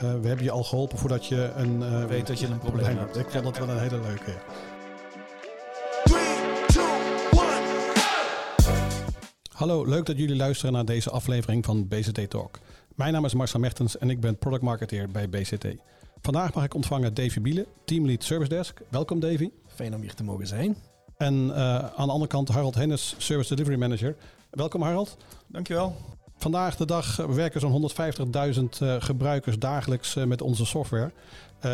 we hebben je al geholpen voordat je een... Uh, Weet dat je een probleem hebt. Ik vond dat wel een hele leuke. Hallo, leuk dat jullie luisteren naar deze aflevering van BCT Talk. Mijn naam is Marcel Mertens en ik ben product marketeer bij BCT. Vandaag mag ik ontvangen Davy Bielen, Teamlead Service Desk. Welkom Davy. Fijn om hier te mogen zijn. En uh, aan de andere kant Harold Hennis, Service Delivery Manager. Welkom Harold. Dankjewel. Vandaag de dag werken zo'n 150.000 uh, gebruikers dagelijks uh, met onze software.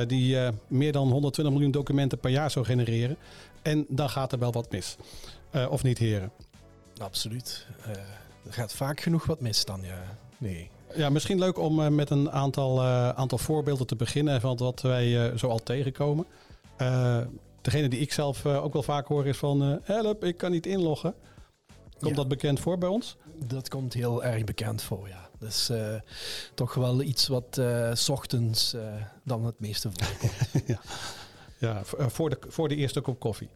die meer dan 120 miljoen documenten per jaar zou genereren. En dan gaat er wel wat mis. of niet heren? Absoluut. er gaat vaak genoeg wat mis dan, ja. Nee. Ja, misschien leuk om met een aantal, aantal voorbeelden te beginnen van wat wij zo al tegenkomen. degene die ik zelf ook wel vaak hoor is van help, ik kan niet inloggen. Komt ja. dat bekend voor bij ons? Dat komt heel erg bekend voor, ja. Dus toch wel iets wat s ochtends dan het meeste voorkomt. ja, ja voor, de, voor de eerste kop koffie.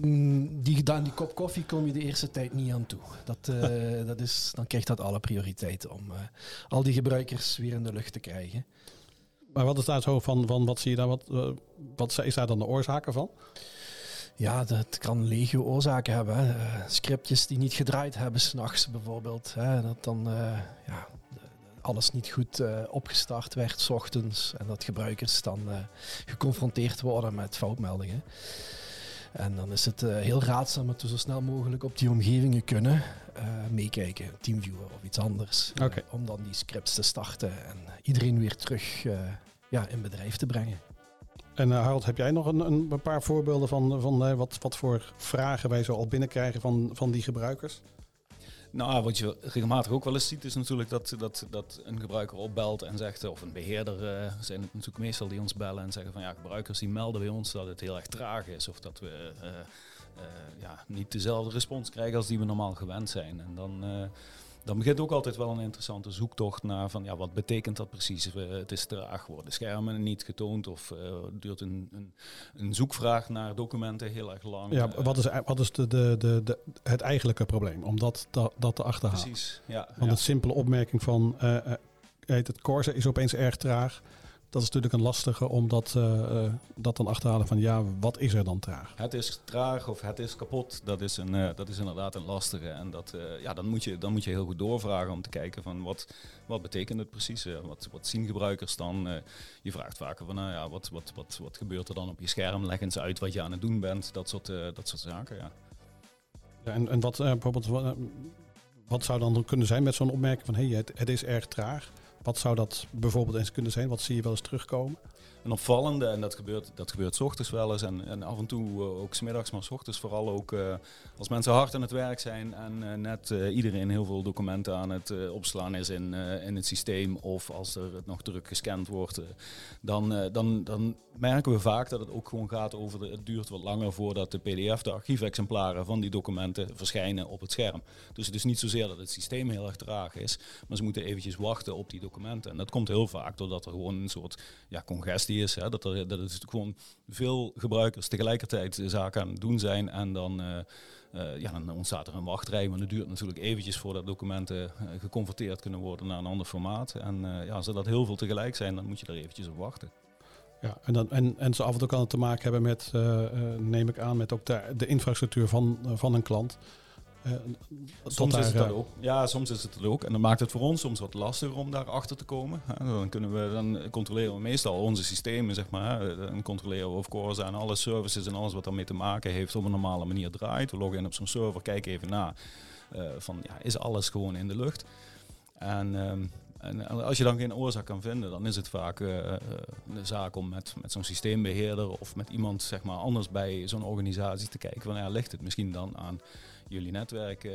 Mm, die, dan die kop koffie kom je de eerste tijd niet aan toe. Dat, uh, dat is, dan krijgt dat alle prioriteit om uh, al die gebruikers weer in de lucht te krijgen. Maar wat is daar zo van, van wat zie je daar, wat, uh, wat is daar dan de oorzaken van? Ja, dat kan legio oorzaken hebben. Hè. scriptjes die niet gedraaid hebben s'nachts bijvoorbeeld. Hè. Dat dan ja, alles niet goed opgestart werd s ochtends. En dat gebruikers dan geconfronteerd worden met foutmeldingen. En dan is het uh, heel raadzaam dat we zo snel mogelijk op die omgevingen kunnen meekijken, Teamviewer of iets anders. Okay. om dan die scripts te starten en iedereen weer terug ja, in bedrijf te brengen. En Harold, heb jij nog een, een paar voorbeelden van, van wat, wat voor vragen wij zo al binnenkrijgen van, van die gebruikers? Nou, wat je regelmatig ook wel eens ziet, is natuurlijk dat, dat, dat een gebruiker opbelt en zegt, of een beheerder uh, zijn het natuurlijk meestal die ons bellen en zeggen van ja, gebruikers die melden bij ons dat het heel erg traag is of dat we ja, niet dezelfde respons krijgen als die we normaal gewend zijn. En dan dan begint ook altijd wel een interessante zoektocht naar van ja, wat betekent dat precies? het is traag, worden schermen niet getoond of uh, duurt een, een, een, zoekvraag naar documenten heel erg lang. Ja, wat is, wat is de, de, de, de het eigenlijke probleem om dat, dat, dat te achterhalen? Precies, ja. Want ja. een simpele opmerking van uh, heet het Corsa is opeens erg traag dat is natuurlijk een lastige om dat, uh, dat dan achterhalen van ja, wat is er dan traag? Het is traag of het is kapot, dat is, een, uh, dat is inderdaad een lastige. En dat, ja, dan, moet je, dan moet je heel goed doorvragen om te kijken van wat, wat betekent het precies? wat, wat zien gebruikers dan? je vraagt vaker van nou ja, wat, wat, wat, wat gebeurt er dan op je scherm? Leg eens uit wat je aan het doen bent, dat soort, dat soort zaken. Ja. ja en, en wat bijvoorbeeld, wat, wat zou dan kunnen zijn met zo'n opmerking van hé, hey, het, het is erg traag? Wat zou dat bijvoorbeeld eens kunnen zijn? Wat zie je wel eens terugkomen? Een opvallende, en dat gebeurt, dat gebeurt s ochtends wel eens en, en af en toe uh, ook smiddags, maar s ochtends vooral ook uh, als mensen hard aan het werk zijn en uh, net iedereen heel veel documenten aan het opslaan is in, in het systeem of als er het nog druk gescand wordt, dan, dan, dan merken we vaak dat het ook gewoon gaat over het duurt wat langer voordat de pdf, de archiefexemplaren van die documenten verschijnen op het scherm. Dus het is niet zozeer dat het systeem heel erg traag is, maar ze moeten eventjes wachten op die documenten. En dat komt heel vaak doordat er gewoon een soort ja, congestie is. Dat, er, dat het gewoon veel gebruikers tegelijkertijd zaken aan het doen zijn. En dan, uh, uh, ja, dan ontstaat er een wachtrij. Maar het duurt natuurlijk eventjes voordat documenten uh, geconverteerd kunnen worden naar een ander formaat. En ja, als er dat heel veel tegelijk zijn, dan moet je er eventjes op wachten. Ja, en, dan, en, en ze af en toe kan het te maken hebben met, neem ik aan, met ook de, de infrastructuur van, van een klant. Uh, soms daar, is het dat ook. Ja, soms is het dat ook. En dan maakt het voor ons soms wat lastiger om daar achter te komen. Dan, kunnen we, dan controleren we meestal onze systemen, zeg maar. Dan controleren we of course aan alle services en alles wat daarmee te maken heeft op een normale manier draait. We loggen in op zo'n server, kijken even na uh, van ja, is alles gewoon in de lucht. En, um, en als je dan geen oorzaak kan vinden, dan is het vaak een zaak om met, met zo'n systeembeheerder of met iemand zeg maar, anders bij zo'n organisatie te kijken. Van ligt het misschien dan aan jullie netwerk, uh,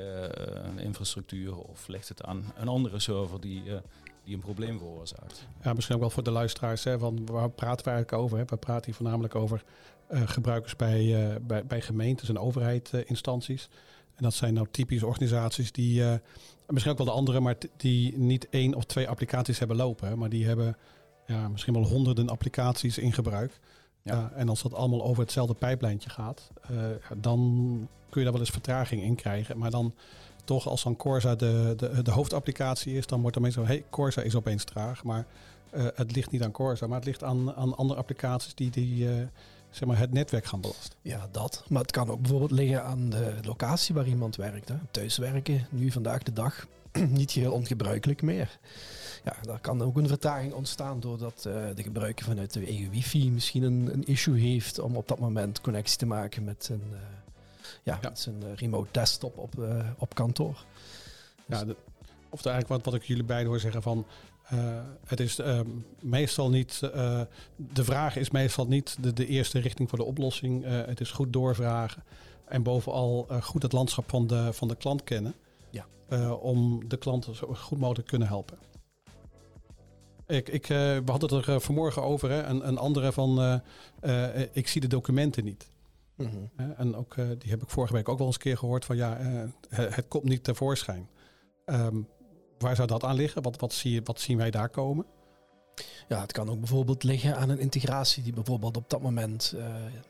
infrastructuur of ligt het aan een andere server die, die een probleem veroorzaakt? Ja, misschien ook wel voor de luisteraars, hè, van waar praten we eigenlijk over? Hè? We praten hier voornamelijk over gebruikers bij, bij, bij gemeentes en overheidinstanties. En dat zijn nou typische organisaties die, misschien ook wel de andere, maar die niet één of twee applicaties hebben lopen. Maar die hebben ja, misschien wel honderden applicaties in gebruik. Ja. Uh, en als dat allemaal over hetzelfde pijplijntje gaat, uh, dan kun je daar wel eens vertraging in krijgen. Maar dan toch als dan Corsa de, de, de hoofdapplicatie is, dan wordt er meestal, hey, Corsa is opeens traag. Maar het ligt niet aan Corsa, maar het ligt aan, aan andere applicaties die, die zeg maar, het netwerk gaan belasten. Ja, dat. Maar het kan ook bijvoorbeeld liggen aan de locatie waar iemand werkt. Hè. Thuiswerken, nu vandaag de dag, niet heel ongebruikelijk meer. Ja, daar kan ook een vertraging ontstaan doordat uh, de gebruiker vanuit de eigen wifi misschien een, een, issue heeft om op dat moment connectie te maken met zijn, uh, ja, Met zijn uh, remote desktop op, op kantoor. Ja, de, of eigenlijk wat, wat ik jullie beiden hoor zeggen van het is uh, meestal niet, uh, de vraag is meestal niet de, de eerste richting voor de oplossing. Uh, het is goed doorvragen en bovenal goed het landschap van de, van de klant kennen. Ja. om de klant zo goed mogelijk te kunnen helpen. Ik, ik, we hadden het er vanmorgen over, hè, een, een andere van ik zie de documenten niet. Mm -hmm. en ook die heb ik vorige week ook wel eens een keer gehoord van ja, het, het, komt niet tevoorschijn. Um, waar zou dat aan liggen? Wat, wat, zie je, wat zien wij daar komen? Ja, het kan ook bijvoorbeeld liggen aan een integratie die bijvoorbeeld op dat moment uh,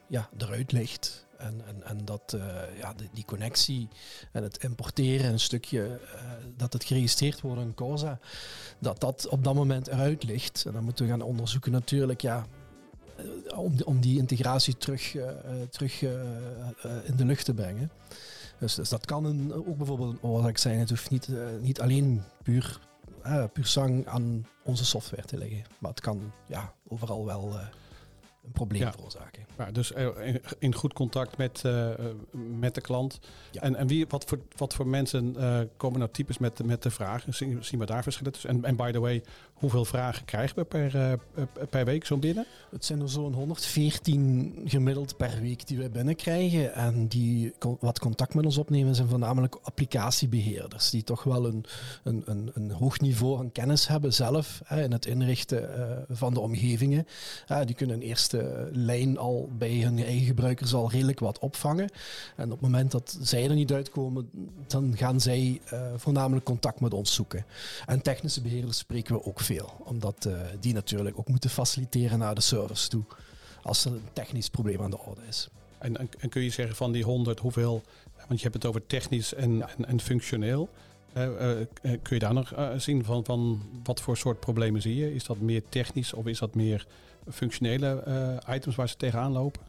ja, eruit ligt. En, en, en dat uh, ja, die, die, connectie en het importeren, een stukje uh, dat het geregistreerd wordt in Corsa, dat dat op dat moment eruit ligt. En dan moeten we gaan onderzoeken natuurlijk, ja, om, om die integratie terug, terug in de lucht te brengen. Dus, dus, dat kan een, ook bijvoorbeeld een oorzaak zijn. Het hoeft niet, uh, niet alleen puur, uh, puur zang aan onze software te liggen. Maar het kan ja, overal wel uh, een probleem ja. veroorzaken. Ja, dus in goed contact met, met de klant. Ja. En, en wie, wat, voor, wat voor mensen komen nou types met, met de vragen? Zien, zien we daar verschillen tussen? En, en by the way, hoeveel vragen krijgen we per, uh, per week zo binnen? Het zijn er zo'n 114 gemiddeld per week die we binnenkrijgen. En die wat contact met ons opnemen zijn voornamelijk applicatiebeheerders. Die toch wel een, een, een, een hoog niveau aan kennis hebben zelf hè, in het inrichten van de omgevingen. die kunnen een eerste lijn al bij hun eigen gebruikers al redelijk wat opvangen. En op het moment dat zij er niet uitkomen, dan gaan zij uh, voornamelijk contact met ons zoeken. En technische beheerders spreken we ook veel, omdat uh, die natuurlijk ook moeten faciliteren naar de servers toe als er een technisch probleem aan de orde is. En, en, en kun je zeggen van die 100, hoeveel, want je hebt het over technisch en, ja. en, en, functioneel. Uh, kun je daar nog zien van, van wat voor soort problemen zie je? Is dat meer technisch of is dat meer functionele items waar ze tegenaan lopen?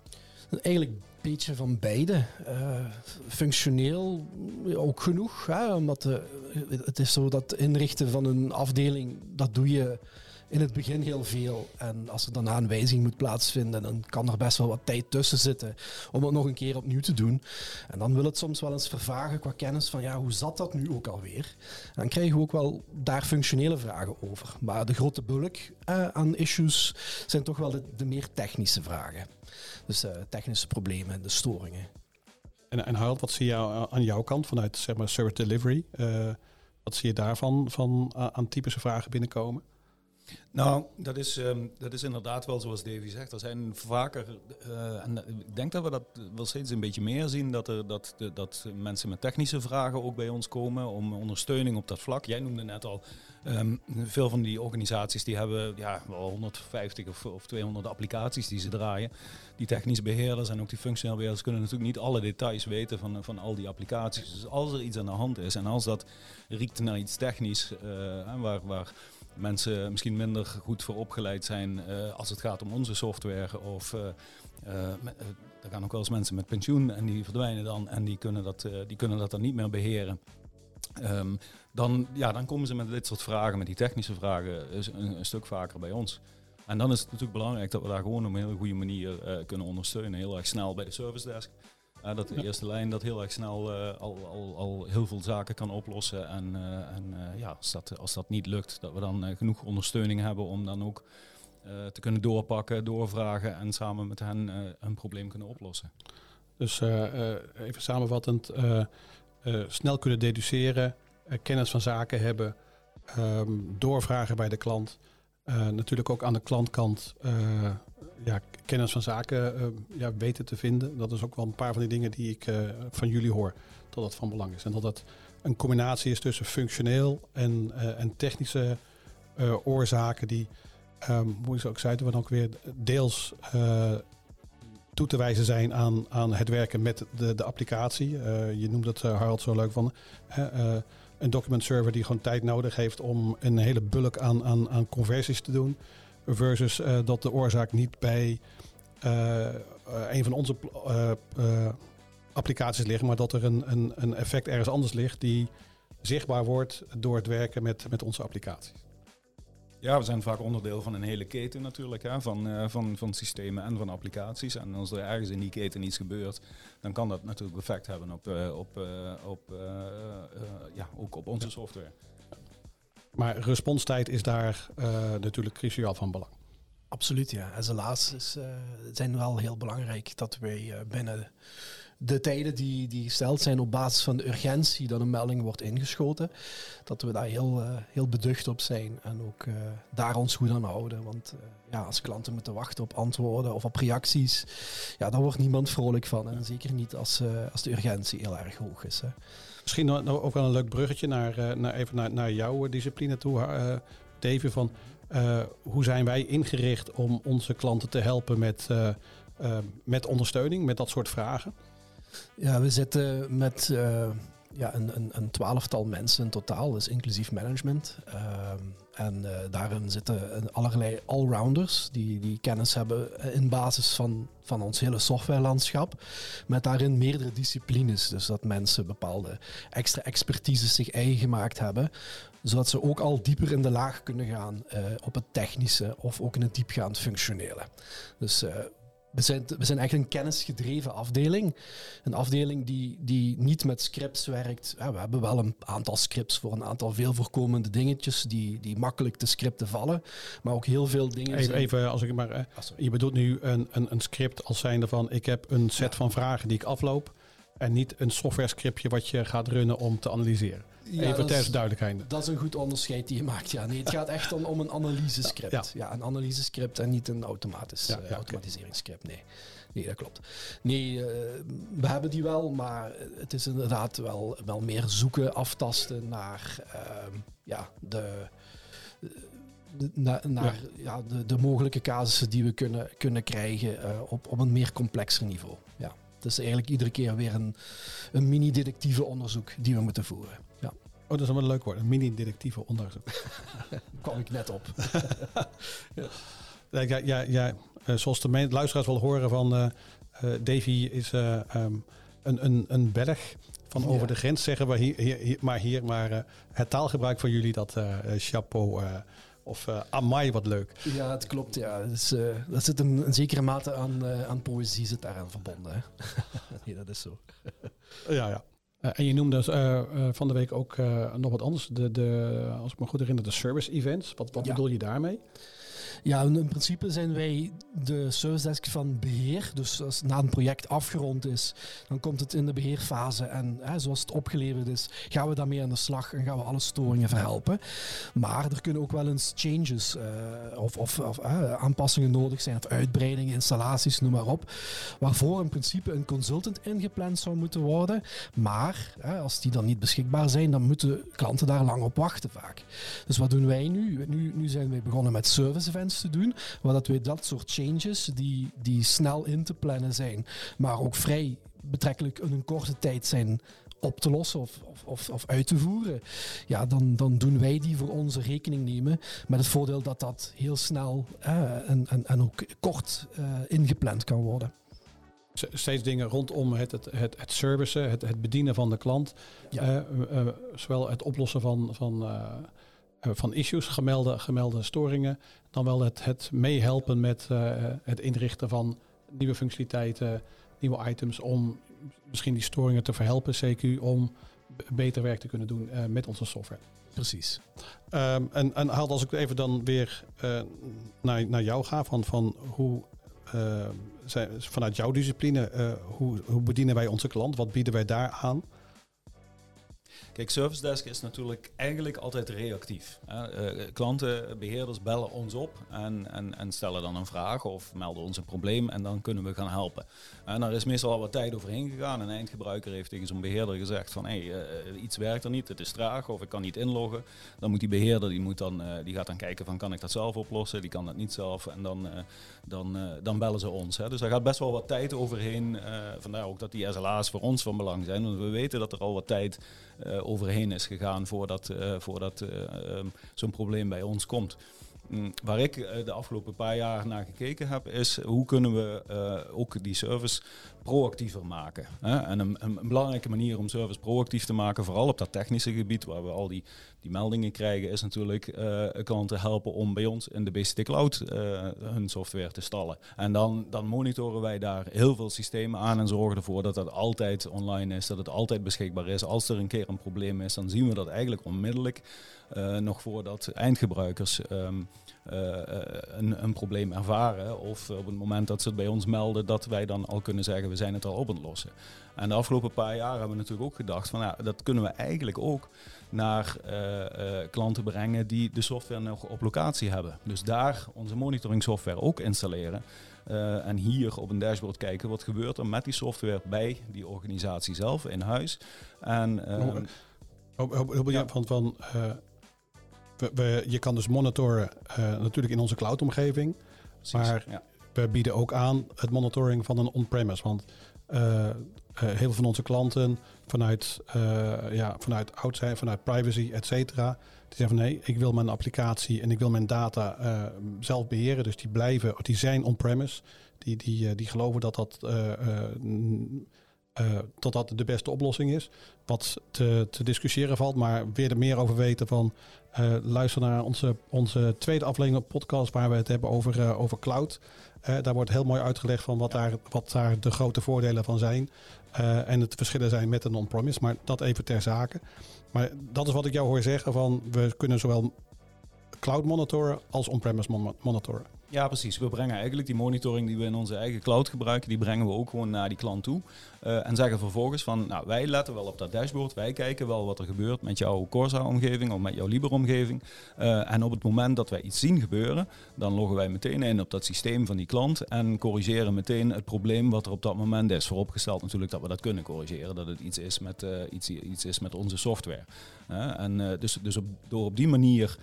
Eigenlijk beetje van beide. Uh, functioneel ook genoeg. Hè, omdat de, het is zo dat inrichten van een afdeling, dat doe je in het begin heel veel. En als er dan een wijziging moet plaatsvinden, dan kan er best wel wat tijd tussen zitten om het nog een keer opnieuw te doen. En dan wil het soms wel eens vervagen qua kennis van ja, hoe zat dat nu ook alweer? Dan krijgen we ook wel daar functionele vragen over. Maar de grote bulk eh, aan issues zijn toch wel de, meer technische vragen. Dus uh, technische problemen en de storingen. En, en wat zie je aan jouw kant vanuit zeg maar, service delivery? Uh, wat zie je daarvan van, aan typische vragen binnenkomen? Nou, dat is, um, dat is inderdaad wel zoals Davy zegt. Er zijn vaker, en ik denk dat we dat wel steeds een beetje meer zien, dat, er, dat, dat mensen met technische vragen ook bij ons komen om ondersteuning op dat vlak. Jij noemde net al, um, veel van die organisaties die hebben ja, wel 150 of, of 200 applicaties die ze draaien. Die technische beheerders en ook die functioneel beheerders kunnen natuurlijk niet alle details weten van, van al die applicaties. Dus als er iets aan de hand is en als dat riekt naar iets technisch, uh, waar... waar mensen misschien minder goed voor opgeleid zijn uh, als het gaat om onze software. Of uh, uh, er gaan ook wel eens mensen met pensioen en die verdwijnen dan en die kunnen dat, die kunnen dat dan niet meer beheren. Um, dan, ja, dan komen ze met dit soort vragen, met die technische vragen, een, een, stuk vaker bij ons. En dan is het natuurlijk belangrijk dat we daar gewoon op een hele goede manier kunnen ondersteunen. Heel erg snel bij de service desk. Uh, dat de eerste lijn dat heel erg snel uh, al, al, al heel veel zaken kan oplossen. En, uh, en ja, als dat, als dat niet lukt, dat we dan genoeg ondersteuning hebben om dan ook te kunnen doorpakken, doorvragen en samen met hen een probleem kunnen oplossen. Dus even samenvattend, snel kunnen deduceren, kennis van zaken hebben, um, doorvragen bij de klant. natuurlijk ook aan de klantkant ja, kennis van zaken uh, ja, weten te vinden. Dat is ook wel een paar van die dingen die ik uh, van jullie hoor dat dat van belang is. En dat dat een combinatie is tussen functioneel en, uh, en technische oorzaken die, um, hoe is ook zeiden dan ook weer, deels toe te wijzen zijn aan, aan het werken met de, de applicatie. je noemt het Harald zo leuk van een document server die gewoon tijd nodig heeft om een hele bulk aan, aan, aan conversies te doen. Versus dat de oorzaak niet bij een van onze applicaties ligt, maar dat er een, een, een effect ergens anders ligt die zichtbaar wordt door het werken met, met onze applicaties. Ja, we zijn vaak onderdeel van een hele keten natuurlijk, hè, van, van, van systemen en van applicaties. En als er ergens in die keten iets gebeurt, dan kan dat natuurlijk effect hebben op, op, op, ja, ook op onze software. Maar responstijd is daar natuurlijk cruciaal van belang. Absoluut, ja. En laatste is, zijn wel heel belangrijk dat wij binnen de tijden die, die gesteld zijn op basis van de urgentie dat een melding wordt ingeschoten, dat we daar heel, uh, heel beducht op zijn en ook uh, daar ons goed aan houden. Want uh, ja, als klanten moeten wachten op antwoorden of op reacties, ja, daar wordt niemand vrolijk van. En zeker niet als, als de urgentie heel erg hoog is. Hè. Misschien ook wel een leuk bruggetje naar, naar, even naar, naar jouw discipline toe, Davy. Van, hoe zijn wij ingericht om onze klanten te helpen met, met ondersteuning, met dat soort vragen? Ja, we zitten met uh, ja, een, een, een, twaalftal mensen in totaal, dus inclusief management. En uh, daarin zitten allerlei allrounders die, die kennis hebben in basis van, van ons hele softwarelandschap. Met daarin meerdere disciplines. Dus dat mensen bepaalde extra expertise zich eigen gemaakt hebben. Zodat ze ook al dieper in de laag kunnen gaan op het technische of ook in het diepgaand functionele. Dus we zijn, we zijn echt een kennisgedreven afdeling. Een afdeling die, die niet met scripts werkt. Ja, we hebben wel een aantal scripts voor een aantal veel voorkomende dingetjes die, die makkelijk te scripten vallen. Maar ook heel veel dingen. Even, even als ik maar. Eh, ah, je bedoelt nu een, een, een script als zijnde van: ik heb een set van vragen die ik afloop. En niet een software scriptje wat je gaat runnen om te analyseren. Even ter duidelijkheid. Dat is een goed onderscheid die je maakt. Ja. Nee, het gaat echt om, om een analysescript. Ja, ja. een analysescript en niet een automatisch, ja, uh, automatiseringscript. Nee. nee, dat klopt. Nee, uh, we hebben die wel, maar het is inderdaad wel, wel meer zoeken, aftasten naar uh, ja, de naar, naar ja. de, de, mogelijke casussen die we kunnen, kunnen krijgen uh, op, op een meer complexer niveau. Ja. Het is eigenlijk iedere keer weer een, een mini-detectieve onderzoek die we moeten voeren. Ja. Oh, dat is een leuk woord. Een mini-detectieve onderzoek. kwam ik net op. ja. Ja, ja, ja, eh, zoals de luisteraars wel horen van uh, Davy is um, een, een, een berg van over de grens, zeggen we hier, hier, maar hier. Maar het taalgebruik van jullie, dat chapeau of uh, amai, wat leuk. Ja, het klopt. Ja. Dus, uh, dat zit een, een, zekere mate aan, uh, aan poëzie zit daaraan verbonden. Hè? nee, dat is zo. ja, ja. en je noemde van de week ook nog wat anders. De, de, als ik me goed herinner, de service events. Wat, wat bedoel je daarmee? Ja, in principe zijn wij de service desk van beheer. Dus als na een project afgerond is, dan komt het in de beheerfase. En hè, zoals het opgeleverd is, gaan we daarmee aan de slag en gaan we alle storingen verhelpen. Maar er kunnen ook wel eens changes uh, of, of, of aanpassingen nodig zijn, of uitbreidingen, installaties, noem maar op. Waarvoor in principe een consultant ingepland zou moeten worden. Maar als die dan niet beschikbaar zijn, dan moeten klanten daar lang op wachten vaak. Dus wat doen wij nu? Nu, nu zijn wij begonnen met service events te doen. Waar dat we dat soort changes die, die snel in te plannen zijn, maar ook vrij betrekkelijk in een korte tijd zijn op te lossen of, of, of, uit te voeren, ja, dan, dan doen wij die voor onze rekening nemen. Met het voordeel dat dat heel snel eh, en, en, en ook kort uh, ingepland kan worden. Steeds dingen rondom het, het, het, het servicen, het, het bedienen van de klant. Ja. Uh, zowel het oplossen van, van eh, van issues, gemelde, gemelde storingen, dan wel het, het meehelpen met uh, het inrichten van nieuwe functionaliteiten, nieuwe items, om misschien die storingen te verhelpen, CQ, om beter werk te kunnen doen uh, met onze software. Precies. Um, en, en als ik even dan weer uh, naar, naar jou ga, van, van hoe zijn, vanuit jouw discipline, hoe, hoe bedienen wij onze klant? Wat bieden wij daar aan? Kijk, Service Desk is natuurlijk eigenlijk altijd reactief. Hè. Uh, klanten, beheerders bellen ons op en, en, en, stellen dan een vraag of melden ons een probleem en dan kunnen we gaan helpen. En daar is meestal al wat tijd overheen gegaan. Een eindgebruiker heeft tegen zo'n beheerder gezegd van hey, uh, iets werkt er niet, het is traag of ik kan niet inloggen. Dan moet die beheerder, die, moet dan, die gaat dan kijken van kan ik dat zelf oplossen, die kan dat niet zelf en dan, dan, dan bellen ze ons. Hè. Dus daar gaat best wel wat tijd overheen. vandaar ook dat die SLA's voor ons van belang zijn, want we weten dat er al wat tijd overheen is gegaan voordat, voordat ehm, zo'n probleem bij ons komt. Mm, waar ik de afgelopen paar jaar naar gekeken heb, is hoe kunnen we ook die service proactiever maken. Hè? En een, een, belangrijke manier om service proactief te maken, vooral op dat technische gebied waar we al die, die meldingen krijgen, is natuurlijk uh, klanten helpen om bij ons in de BCT Cloud uh, hun software te stallen. En dan, dan monitoren wij daar heel veel systemen aan en zorgen ervoor dat dat altijd online is, dat het altijd beschikbaar is. Als er een keer een probleem is, dan zien we dat eigenlijk onmiddellijk. Uh, nog voordat eindgebruikers uh, een, een, probleem ervaren. Of op het moment dat ze het bij ons melden, dat wij dan al kunnen zeggen, we zijn het al op het lossen. En de afgelopen paar jaar hebben we natuurlijk ook gedacht van, ja, dat kunnen we eigenlijk ook naar uh, klanten brengen die de software nog op locatie hebben. Dus daar onze monitoring software ook installeren. Uh, en hier op een dashboard kijken wat gebeurt er met die software bij die organisatie zelf in huis. En, uh, ja. van, van we, je kan dus monitoren natuurlijk in onze cloud-omgeving. Maar ja. we bieden ook aan het monitoring van een on-premise. Want eh, heel veel van onze klanten vanuit, ja, vanuit zijn, vanuit privacy, et cetera. Die zeggen van nee, ik wil mijn applicatie en ik wil mijn data uh, zelf beheren. Dus die blijven, die zijn on-premise. Die, die, die geloven dat dat, dat dat de beste oplossing is. Wat te, te discussiëren valt, maar weer er meer over weten van luister naar onze, onze tweede aflevering podcast waar we het hebben over, over cloud. daar wordt heel mooi uitgelegd van wat, daar, wat daar de grote voordelen van zijn. En het verschillen zijn met een on-promise, maar dat even ter zake. Maar dat is wat ik jou hoor zeggen: van we kunnen zowel cloud monitoren als on-premise monitoren. Ja, precies. We brengen eigenlijk die monitoring die we in onze eigen cloud gebruiken, die brengen we ook gewoon naar die klant toe. Uh, en zeggen vervolgens van, nou, wij letten wel op dat dashboard, wij kijken wel wat er gebeurt met jouw Corsa-omgeving of met jouw Liber-omgeving. Uh, en op het moment dat wij iets zien gebeuren, dan loggen wij meteen in op dat systeem van die klant en corrigeren meteen het probleem wat er op dat moment is. Vooropgesteld natuurlijk dat we dat kunnen corrigeren, dat het iets is met, uh, iets, iets is met onze software. en dus, dus op, door op die manier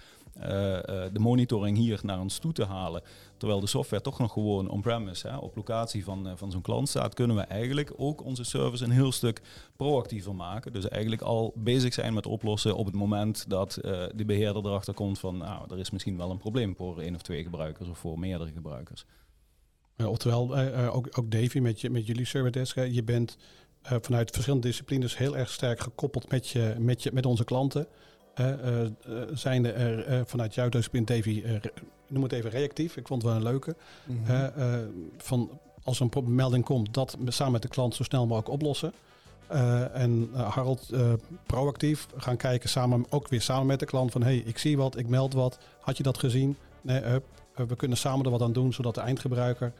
de monitoring hier naar ons toe te halen. Terwijl de software toch nog gewoon on-premise op locatie van, uh, van zo'n klant staat, kunnen we eigenlijk ook onze service een heel stuk proactiever maken. Dus eigenlijk al bezig zijn met oplossen op het moment dat de beheerder erachter komt van nou, er is misschien wel een probleem voor één of twee gebruikers of voor meerdere gebruikers. Oftewel, ook, ook Davy met, je, met jullie server desk, je bent vanuit verschillende disciplines heel erg sterk gekoppeld met, je, met, je, met onze klanten. Uh, zijn er uh, vanuit jouw discipline, Davy, noem het even reactief. Ik vond het wel een leuke. Mm van als een melding komt, dat samen met de klant zo snel mogelijk oplossen. en Harold, proactief gaan kijken, samen, ook weer samen met de klant van hey, ik zie wat, ik meld wat. Had je dat gezien? Nee, we kunnen samen er wat aan doen, zodat de eindgebruiker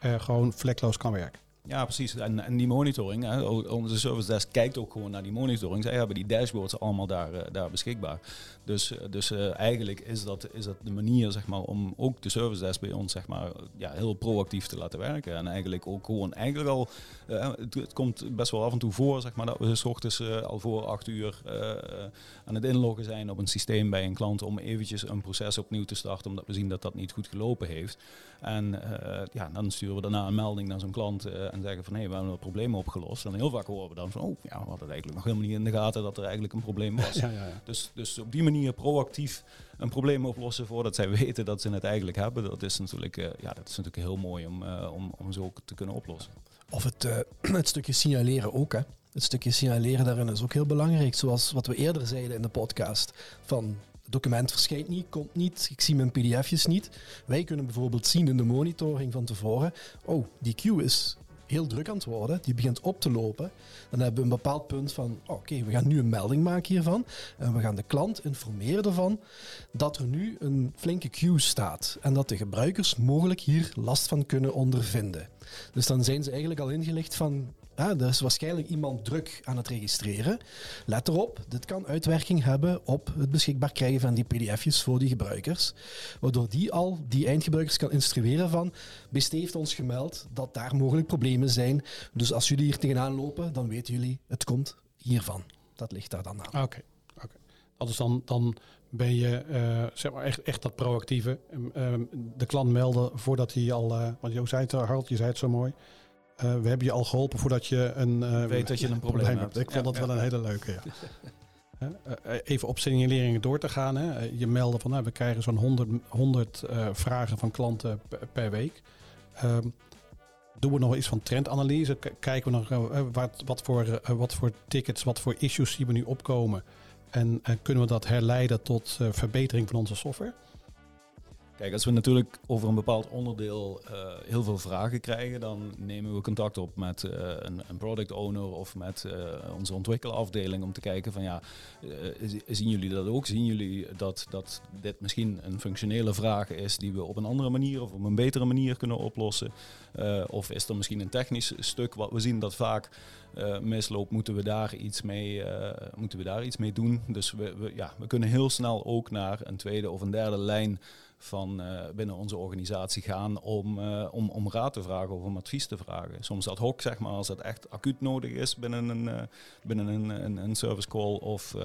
gewoon vlekloos kan werken. Ja, precies. En, die monitoring, hè, onze service desk kijkt ook gewoon naar die monitoring. Zij hebben die dashboards allemaal daar, uh, daar beschikbaar. Dus, eh, dus uh, eigenlijk is dat, is dat de manier zeg maar, om ook de service desk bij ons zeg maar, ja, heel proactief te laten werken. En eigenlijk ook gewoon eigenlijk al, het, het, komt best wel af en toe voor zeg maar, dat we s ochtends al voor acht uur aan het inloggen zijn op een systeem bij een klant om eventjes een proces opnieuw te starten, omdat we zien dat dat niet goed gelopen heeft. En ja, dan sturen we daarna een melding naar zo'n klant en zeggen van hé, hey, we hebben het probleem opgelost. En heel vaak horen we dan van oh, ja, we hadden eigenlijk nog helemaal niet in de gaten dat er eigenlijk een probleem was. Ja, ja, ja. Dus, dus op die manier proactief een probleem oplossen voordat zij weten dat ze het eigenlijk hebben, dat is natuurlijk, uh, ja, dat is natuurlijk heel mooi om, uh, om, om zo te kunnen oplossen. Of het, uh, het stukje signaleren ook, hè. Het stukje signaleren daarin is ook heel belangrijk. Zoals wat we eerder zeiden in de podcast. Van document verschijnt niet, komt niet, ik zie mijn pdf'jes niet. Wij kunnen bijvoorbeeld zien in de monitoring van tevoren, oh, die queue is heel druk aan het worden, die begint op te lopen, dan hebben we een bepaald punt van, oké, we gaan nu een melding maken hiervan. En we gaan de klant informeren ervan dat er nu een flinke queue staat en dat de gebruikers mogelijk hier last van kunnen ondervinden. Dus dan zijn ze eigenlijk al ingelicht van, er is waarschijnlijk iemand druk aan het registreren. Let erop, dit kan uitwerking hebben op het beschikbaar krijgen van die pdf'jes voor die gebruikers. Waardoor die al die eindgebruikers kan instrueren van, BST heeft ons gemeld dat daar mogelijk problemen zijn. Dus als jullie hier tegenaan lopen, dan weten jullie, het komt hiervan. Dat ligt daar dan aan. Oké, oké. Dat is dan, dan ben je uh, zeg maar echt, echt dat proactieve. Um, de klant melden voordat hij al, uh, want Jo zei het, Harold, je zei het zo mooi. Uh, we hebben je al geholpen voordat je een... Uh, Weet dat je een probleem, hebt. Ik vond dat wel een hele leuke, ja. even op signaleringen door te gaan. Hè. Je meldde van nou, we krijgen zo'n 100, 100 vragen van klanten per week. Um, doen we nog iets van trendanalyse? Kijken we nog uh, wat, wat, voor, uh, wat voor tickets, wat voor issues zien we nu opkomen? En kunnen we dat herleiden tot verbetering van onze software? Kijk, als we natuurlijk over een bepaald onderdeel uh, heel veel vragen krijgen, dan nemen we contact op met uh, een, een, product owner of met uh, onze ontwikkelafdeling om te kijken van ja, zien jullie dat ook? Zien jullie dat, dat dit misschien een functionele vraag is die we op een andere manier of op een betere manier kunnen oplossen? of is er misschien een technisch stuk wat we zien dat vaak misloopt, moeten we daar iets mee, moeten we daar iets mee doen? Dus we, ja, we kunnen heel snel ook naar een tweede of een derde lijn van uh, binnen onze organisatie gaan om, uh, om, om raad te vragen of om advies te vragen. Soms ad hoc, zeg maar, als het echt acuut nodig is binnen een, uh, binnen een, een, een, service call of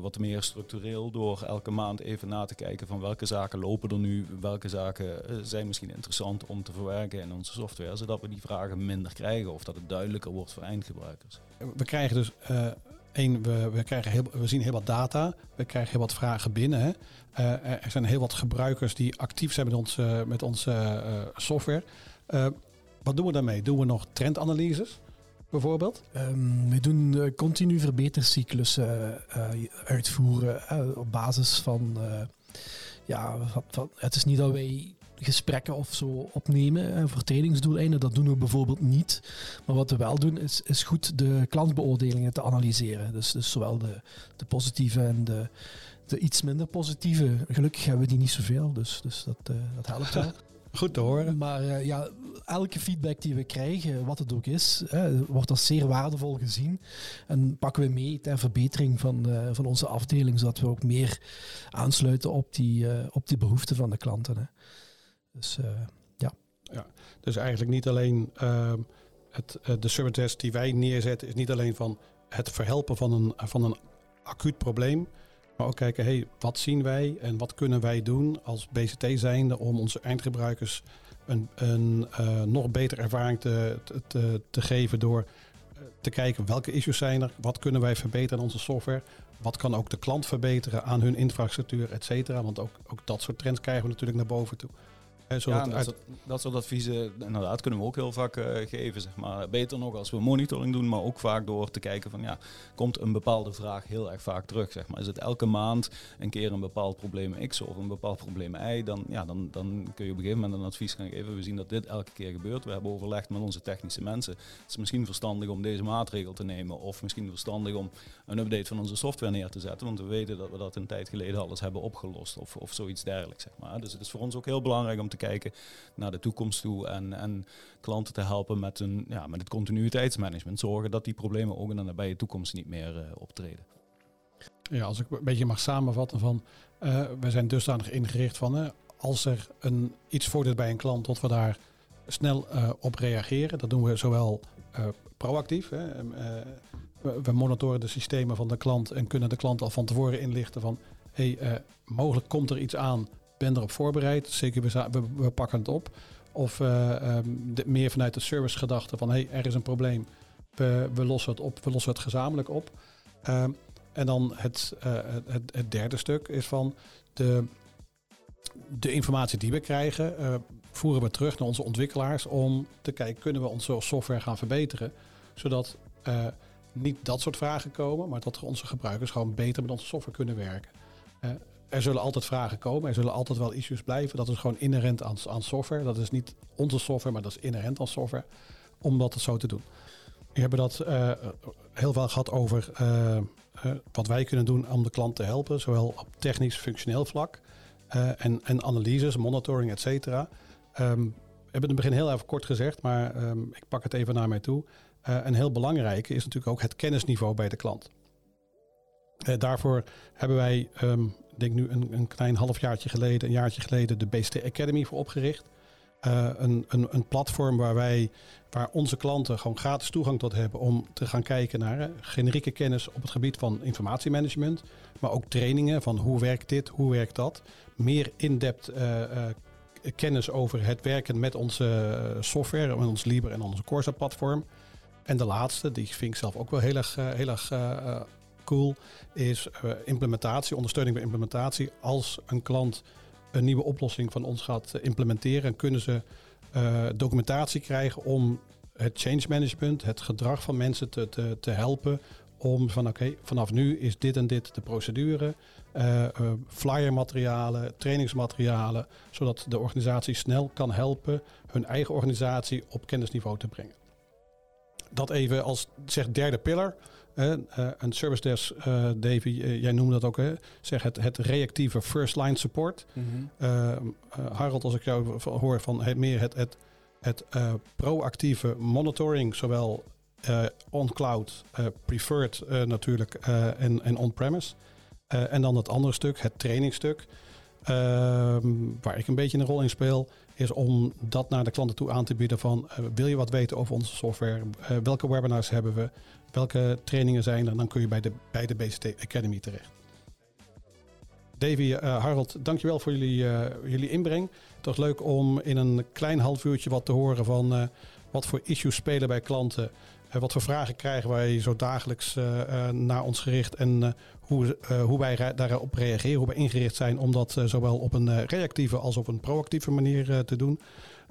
wat meer structureel door elke maand even na te kijken van welke zaken lopen er nu, welke zaken zijn misschien interessant om te verwerken in onze software, zodat we die vragen minder krijgen of dat het duidelijker wordt voor eindgebruikers. We krijgen dus Eén, we, we, krijgen heel, we zien heel wat data, we krijgen heel wat vragen binnen. Uh, er zijn heel wat gebruikers die actief zijn met onze, met onze uh, software. Uh, wat doen we daarmee? Doen we nog trendanalyses? bijvoorbeeld? Um, we doen continu verbetercyclussen uitvoeren op basis van. ja, het is niet dat wij gesprekken of zo opnemen voor trainingsdoeleinden. Dat doen we bijvoorbeeld niet. Maar wat we wel doen, is, is goed de klantbeoordelingen te analyseren. Dus, dus zowel de, de positieve en de, de iets minder positieve. Gelukkig hebben we die niet zoveel, dus, dus dat, uh, dat helpt wel. Goed te horen. Maar uh, ja, elke feedback die we krijgen, wat het ook is, wordt als zeer waardevol gezien. En pakken we mee ter verbetering van, uh, van onze afdeling, zodat we ook meer aansluiten op die, op die behoeften van de klanten. Hè. Dus uh, ja. ja. Dus eigenlijk niet alleen uh, het, uh, de service die wij neerzetten, is niet alleen van het verhelpen van een, van een acuut probleem. Maar ook kijken, hey, wat zien wij en wat kunnen wij doen als BCT zijnde om onze eindgebruikers een, een uh, nog betere ervaring te, te, te geven door te kijken welke issues zijn er, wat kunnen wij verbeteren in onze software, wat kan ook de klant verbeteren aan hun infrastructuur, et cetera. Want ook, ook dat soort trends krijgen we natuurlijk naar boven toe ja, dat, soort, dat, soort adviezen inderdaad kunnen we ook heel vaak uh, geven. Zeg maar. Beter nog als we monitoring doen, maar ook vaak door te kijken van ja, komt een bepaalde vraag heel erg vaak terug. Zeg maar. Is het elke maand een keer een bepaald probleem X of een bepaald probleem Y, dan, ja, dan, dan kun je op een gegeven moment een advies gaan geven. We zien dat dit elke keer gebeurt. We hebben overlegd met onze technische mensen. Het is misschien verstandig om deze maatregel te nemen of misschien verstandig om een update van onze software neer te zetten. Want we weten dat we dat een tijd geleden alles hebben opgelost of, of zoiets dergelijks. Zeg maar. Dus het is voor ons ook heel belangrijk om te kijken naar de toekomst toe en, en klanten te helpen met, een, ja, met het continuïteitsmanagement. Zorgen dat die problemen ook in de nabije toekomst niet meer uh, optreden. Ja, als ik een beetje mag samenvatten van, uh, we zijn dusdanig ingericht van, als er een, iets voordoet bij een klant, dat we daar snel uh, op reageren. Dat doen we zowel proactief. Hè, we, monitoren de systemen van de klant en kunnen de klant al van tevoren inlichten van, hey, mogelijk komt er iets aan ben erop voorbereid. Zeker, we, we, pakken het op. Of uh, um, de, meer vanuit de servicegedachte van hey, er is een probleem. We, we, lossen het op, we lossen het gezamenlijk op. Um, en dan het, uh, het, het, derde stuk is van de, de informatie die we krijgen, uh, voeren we terug naar onze ontwikkelaars om te kijken, kunnen we onze software gaan verbeteren? Zodat niet dat soort vragen komen, maar dat onze gebruikers gewoon beter met onze software kunnen werken er zullen altijd vragen komen. Er zullen altijd wel issues blijven. Dat is gewoon inherent aan, software. Dat is niet onze software, maar dat is inherent aan software. Om dat zo te doen. We hebben dat uh, heel veel gehad over uh, uh, wat wij kunnen doen om de klant te helpen. Zowel op technisch, functioneel vlak. en, en analyses, monitoring, et cetera. Um, we hebben in het begin heel even kort gezegd, maar um, ik pak het even naar mij toe. een heel belangrijke is natuurlijk ook het kennisniveau bij de klant. Daarvoor hebben wij um, denk nu een, een klein halfjaartje geleden, een jaartje geleden, de BST Academy voor opgericht. Uh, een, een, een, platform waar wij, waar onze klanten gewoon gratis toegang tot hebben om te gaan kijken naar uh, generieke kennis op het gebied van informatiemanagement, maar ook trainingen van hoe werkt dit, hoe werkt dat. Meer in-depth kennis over het werken met onze software, met ons Liber en onze Corsa platform. En de laatste, die vind ik zelf ook wel heel erg, heel erg cool, is implementatie, ondersteuning bij implementatie. Als een klant een nieuwe oplossing van ons gaat implementeren, kunnen ze documentatie krijgen om het change management, het gedrag van mensen te, te, te helpen om van oké, vanaf nu is dit en dit de procedure. Uh, flyermaterialen, trainingsmaterialen, zodat de organisatie snel kan helpen hun eigen organisatie op kennisniveau te brengen. Dat even als zeg derde pillar. Uh, een service desk, Davy, jij noemde dat ook, hè? zeg het, het reactieve first line support. Mm Harold, als ik jou hoor van het, meer het, het, het proactieve monitoring, zowel on-cloud, preferred natuurlijk en, en on-premise. Uh, en dan het andere stuk, het trainingsstuk, uh, waar ik een beetje een rol in speel, is om dat naar de klanten toe aan te bieden van uh, wil je wat weten over onze software, uh, welke webinars hebben we, welke trainingen zijn er, dan kun je bij de, bij de BCT Academy terecht. Davy, Harold, dankjewel voor jullie, jullie inbreng. Het was leuk om in een klein half uurtje wat te horen van wat voor issues spelen bij klanten wat voor vragen krijgen wij zo dagelijks uh, naar ons gericht en hoe, hoe wij daarop reageren, hoe wij ingericht zijn om dat zowel op een reactieve als op een proactieve manier te doen.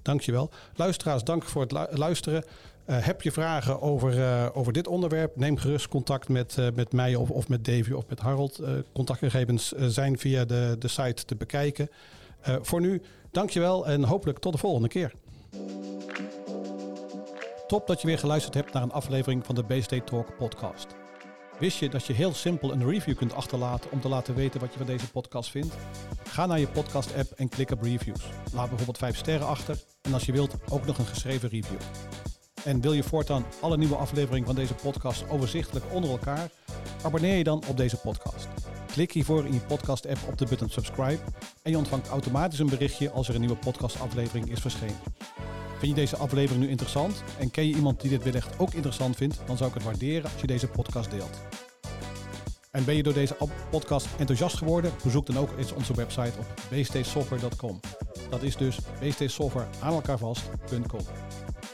Dankjewel. Luisteraars, dank voor het luisteren. Heb je vragen over, over dit onderwerp? Neem gerust contact met, met mij of, of met Davy of met Harold. contactgegevens zijn via de, de site te bekijken. voor nu, dankjewel en hopelijk tot de volgende keer. Top dat je weer geluisterd hebt naar een aflevering van de BSD Talk podcast. Wist je dat je heel simpel een review kunt achterlaten om te laten weten wat je van deze podcast vindt? Ga naar je podcast app en klik op reviews. Laat bijvoorbeeld 5 sterren achter en als je wilt ook nog een geschreven review. En wil je voortaan alle nieuwe afleveringen van deze podcast overzichtelijk onder elkaar? Abonneer je dan op deze podcast. Klik hiervoor in je podcast app op de button subscribe en je ontvangt automatisch een berichtje als er een nieuwe podcastaflevering is verschenen. Vind je deze aflevering nu interessant en ken je iemand die dit wellicht ook interessant vindt, dan zou ik het waarderen als je deze podcast deelt. En ben je door deze podcast enthousiast geworden? Bezoek dan ook eens onze website op bstsoftware.com. Dat is dus bstsoftware aan elkaar vast.com.